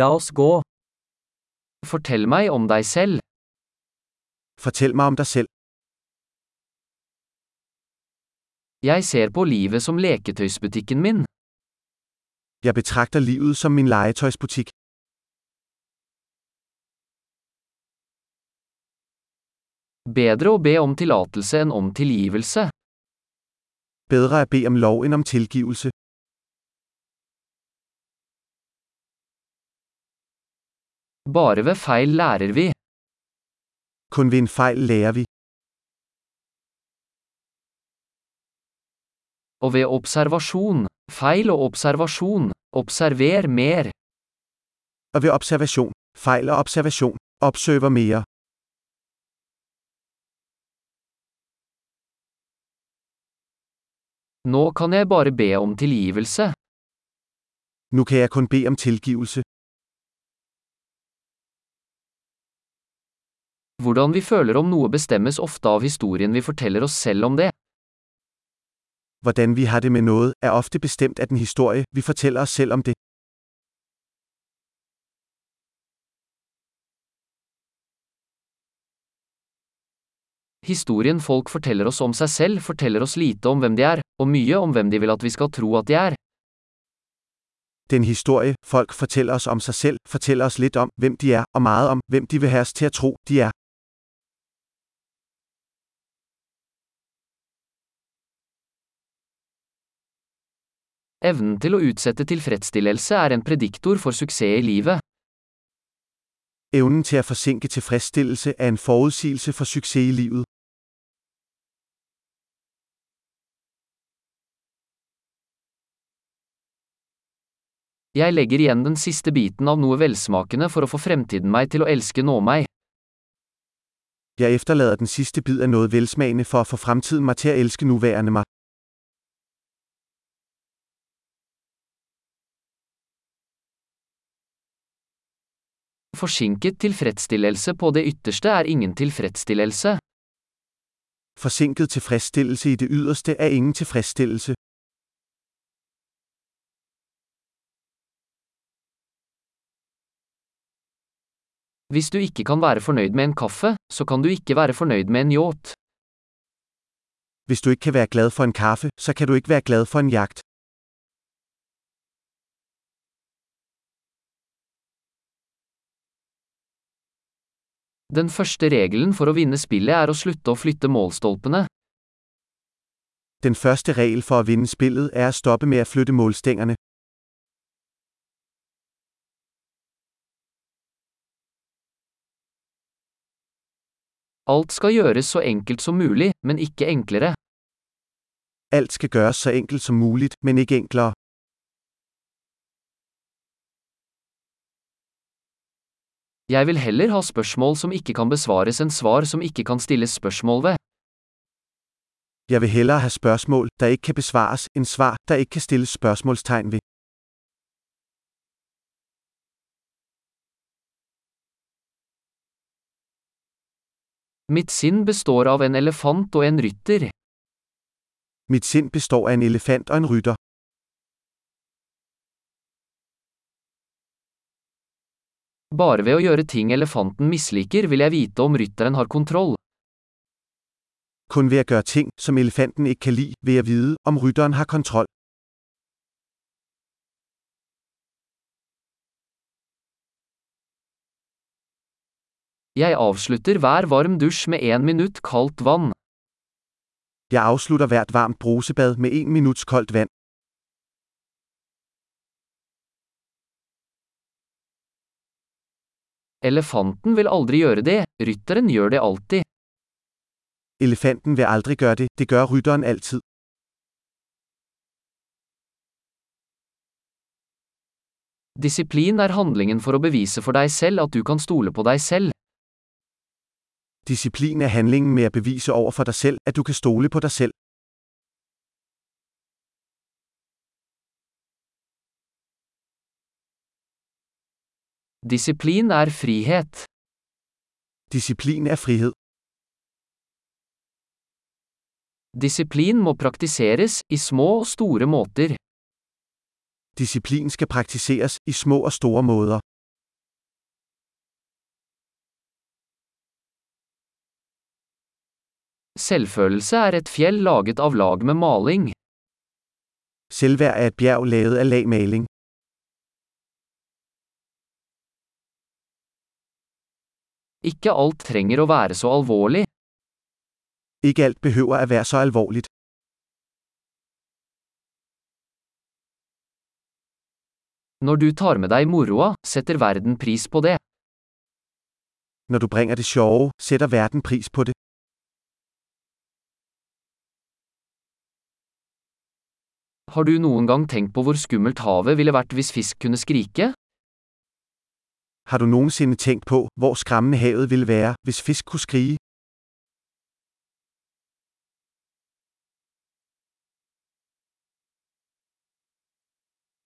La oss gå. Fortell meg om deg selv. Fortæl mig om dig selv. Jeg ser på livet som leketøysbutikken min. Jeg betragter livet som min legetøjsbutik. Bedre å be om tillatelse enn om tilgivelse. Bedre at bede om lov end om tilgivelse. Bare ved feil lærer vi. Kun ved en fejl lærer vi. Og ved observasjon, feil og observasjon, observer mer. Og ved observasjon, feil og observasjon, observer mer. Nå kan jeg bare be om tilgivelse. Nu kan jeg kun be om tilgivelse. Hvordan vi føler om noe bestemmes ofte av historien vi forteller oss selv om det. Hvordan vi har det med noe er ofte bestemt av den historie, vi forteller oss selv om det. Historien folk forteller oss om seg selv forteller oss lite om hvem de er, og mye om hvem de vil at vi skal tro at de er. Den historie, folk forteller oss om seg selv, forteller oss litt om, hvem de er, og meget om, hvem de vil ha oss til å tro, de er. Evnen til å utsette tilfredsstillelse er en prediktor for suksess i livet. Evnen til å forsinke tilfredsstillelse er en forudsigelse for suksess i livet. Jeg legger igjen den siste biten av noe velsmakende for å få fremtiden meg til å elske nå meg. Jeg efterlader den siste bit av noe velsmagende for å få fremtiden meg til å elske nuværende mig. Forsinket tilfredsstillelse på det ytterste er ingen tilfredsstillelse. Forsinket tilfredsstillelse i det yderste er ingen tilfredsstillelse. Hvis du ikke kan være fornøyd med en kaffe, så kan du ikke være fornøyd med en yacht. Hvis du ikke kan være glad for en kaffe, så kan du ikke være glad for en jagt. Den første regelen for å vinne spillet er å slutte å flytte målstolpene. Den første regel for å vinne spillet er å stoppe med å flytte målstengerne. Alt skal gjøres så enkelt som mulig, men ikke enklere. Alt skal gjøres så enkelt som mulig, men ikke enklere. Jeg vil heller ha spørsmål som ikke kan besvares enn svar som ikke kan stilles spørsmål ved. Jeg vil heller ha spørsmål der ikke kan besvares, enn svar, der ikke kan stilles spørsmålstegn ved. Mitt sinn består av en elefant og en rytter. Mitt sinn består av en elefant og en rytter. Bare ved å gjøre ting elefanten misliker vil jeg vite om rytteren har kontroll. Kun ved å gjøre ting, som elefanten ikke kan like, vil jeg vite om rytteren har kontroll. Jeg avslutter hver varm dusj med en minutt kaldt vann. Jeg avslutter hvert varmt brusebad med en minuts kaldt vand. Elefanten vil aldri gjøre det, rytteren gjør det alltid. Elefanten vil aldri gjøre det, det gjør rytteren alltid. Disiplin er handlingen for å bevise for deg selv at du kan stole på deg selv. Disiplin er handlingen med å bevise over for dig selv, at du kan stole på deg selv. Disiplin er frihet. Disiplin er frihed. Disiplin må praktiseres i små og store måter. Disiplin skal praktiseres i små og store måder. Selvfølelse er et fjell laget av lag med maling. Selvværd er et bjerg lavet af lagmaling. Ikke alt trenger å være så alvorlig. Ikke alt behøver at være så alvorligt. Når du tar med deg moroa, setter verden pris på det. Når du bringer det sjove, setter verden pris på det. Har du noen gang tenkt på hvor skummelt havet ville vært hvis fisk kunne skrike? Har du nogensinde tænkt på, hvor skræmmende havet ville være, hvis fisk kunne skrige?